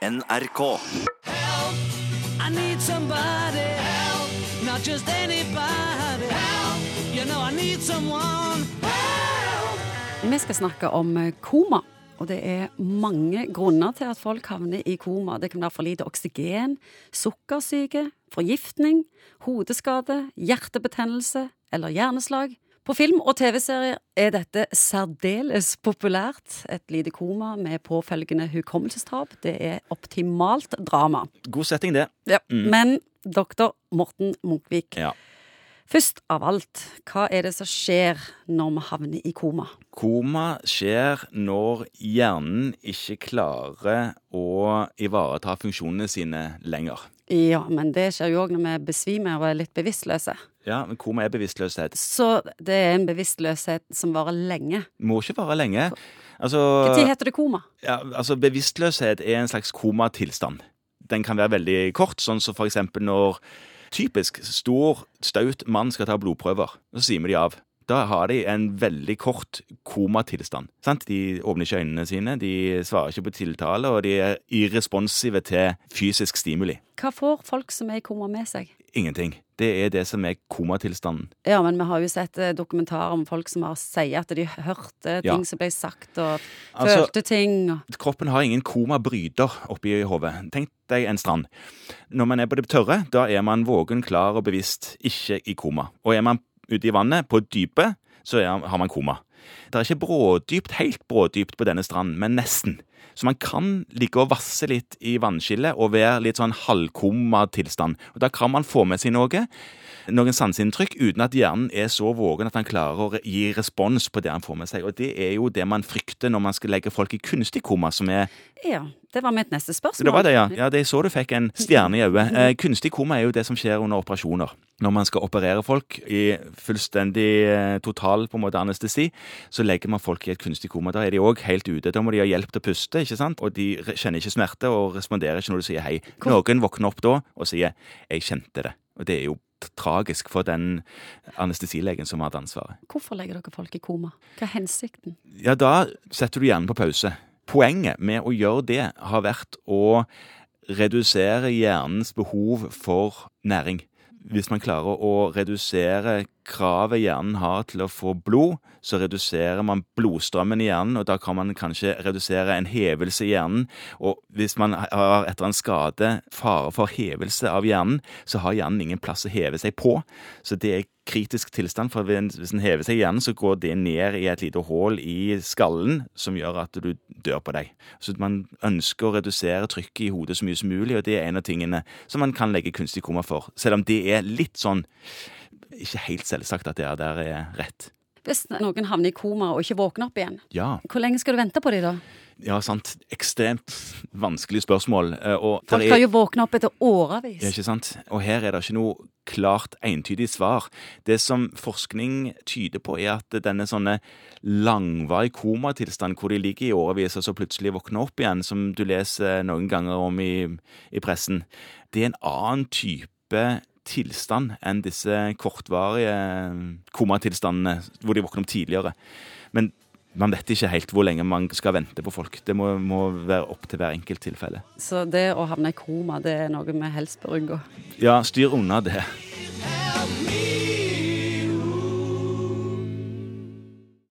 NRK. I need somebody help, not just anybody help. You know I need someone help. Vi skal snakke om eh, koma. Og det er mange grunner til at folk havner i koma. Det kan være for lite oksygen, sukkersyke, forgiftning, hodeskade, hjertebetennelse eller hjerneslag. På film og TV-serier er dette særdeles populært. Et lite koma med påfølgende hukommelsestap. Det er optimalt drama. God setting, det. Ja. Men doktor Morten Munkvik, Ja. først av alt, hva er det som skjer når vi havner i koma? Koma skjer når hjernen ikke klarer å ivareta funksjonene sine lenger. Ja, men det skjer jo òg når vi besvimer og er litt bevisstløse. Ja, men Koma er bevisstløshet. Så det er en bevisstløshet som varer lenge. Må ikke vare lenge. Altså, Når heter det koma? ja, altså Bevisstløshet er en slags komatilstand. Den kan være veldig kort, sånn som for eksempel når typisk stor, staut mann skal ta blodprøver. Så simer de av. Da har de en veldig kort komatilstand. Sant? De åpner ikke øynene sine, de svarer ikke på tiltale, og de er irresponsive til fysisk stimuli. Hva får folk som er i koma med seg? Ingenting. Det er det som er komatilstanden. Ja, men vi har jo sett eh, dokumentarer om folk som har sier at de hørte Ja. ting som ble sagt, og Altså- følte ting. Og... Kroppen har ingen komabryter oppi hodet. Tenk deg en strand. Når man er på det tørre, da er man våken, klar og bevisst, ikke i koma. Og er man ute i vannet, på dypet, så er, har man koma. Det er ikke brådypt, helt brådypt på denne stranden, men nesten. Så man kan ligge og vasse litt i vannskillet og være litt sånn halvkoma-tilstand. Og Da kan man få med seg noe, noen sanseinntrykk, uten at hjernen er så våken at han klarer å gi respons på det han får med seg. Og det er jo det man frykter når man skal legge folk i kunstig koma, som er Ja, det var mitt neste spørsmål. det var det, ja. ja det så du fikk en stjerne i øyet. Eh, kunstig koma er jo det som skjer under operasjoner. Når man skal operere folk i fullstendig eh, total på en måte anestesi, så legger man folk i et kunstig koma. Da er de òg helt ute. Da må de ha hjelp til å puste, ikke sant? og de kjenner ikke smerte og responderer ikke når du sier hei. Noen våkner opp da og sier 'jeg kjente det'. Og det er jo tragisk for den anestesilegen som hadde ansvaret. Hvorfor legger dere folk i koma? Hva er hensikten? Ja, da setter du hjernen på pause. Poenget med å gjøre det har vært å redusere hjernens behov for næring. Hvis man klarer å redusere kravet hjernen har til å få blod, så reduserer man blodstrømmen i hjernen, og da kan man kanskje redusere en hevelse i hjernen. Og hvis man har etter en skade fare for hevelse av hjernen, så har hjernen ingen plass å heve seg på. Så det er kritisk tilstand, for hvis den hever seg i hjernen, så går det ned i et lite hull i skallen som gjør at du dør på deg. Så man ønsker å redusere trykket i hodet så mye som mulig, og det er en av tingene som man kan legge kunstig koma for. Selv om det er litt sånn ikke helt selvsagt at det er der er rett. Hvis noen havner i koma og ikke våkner opp igjen, Ja, hvor lenge skal du vente på dem da? Ja sant. Ekstremt vanskelig spørsmål. eh, Og Folk har kan jo våkne opp etter årevis. Ja, ikke sant? Og her er det ikke noe klart, entydig svar. Det som forskning tyder på, er at denne sånne langvarig komatilstand hvor de ligger i årevis og så plutselig våkner opp igjen, som du leser noen ganger om i, i pressen, det er en annen type tilstand enn disse kortvarige komatilstandene hvor de våkner opp tidligere. Men man vet ikke helt hvor lenge man skal vente på folk. Det må, må være opp til hver enkelt tilfelle. Så det å havne i koma, det er noe vi helst bør unngå. Ja, styr unna det.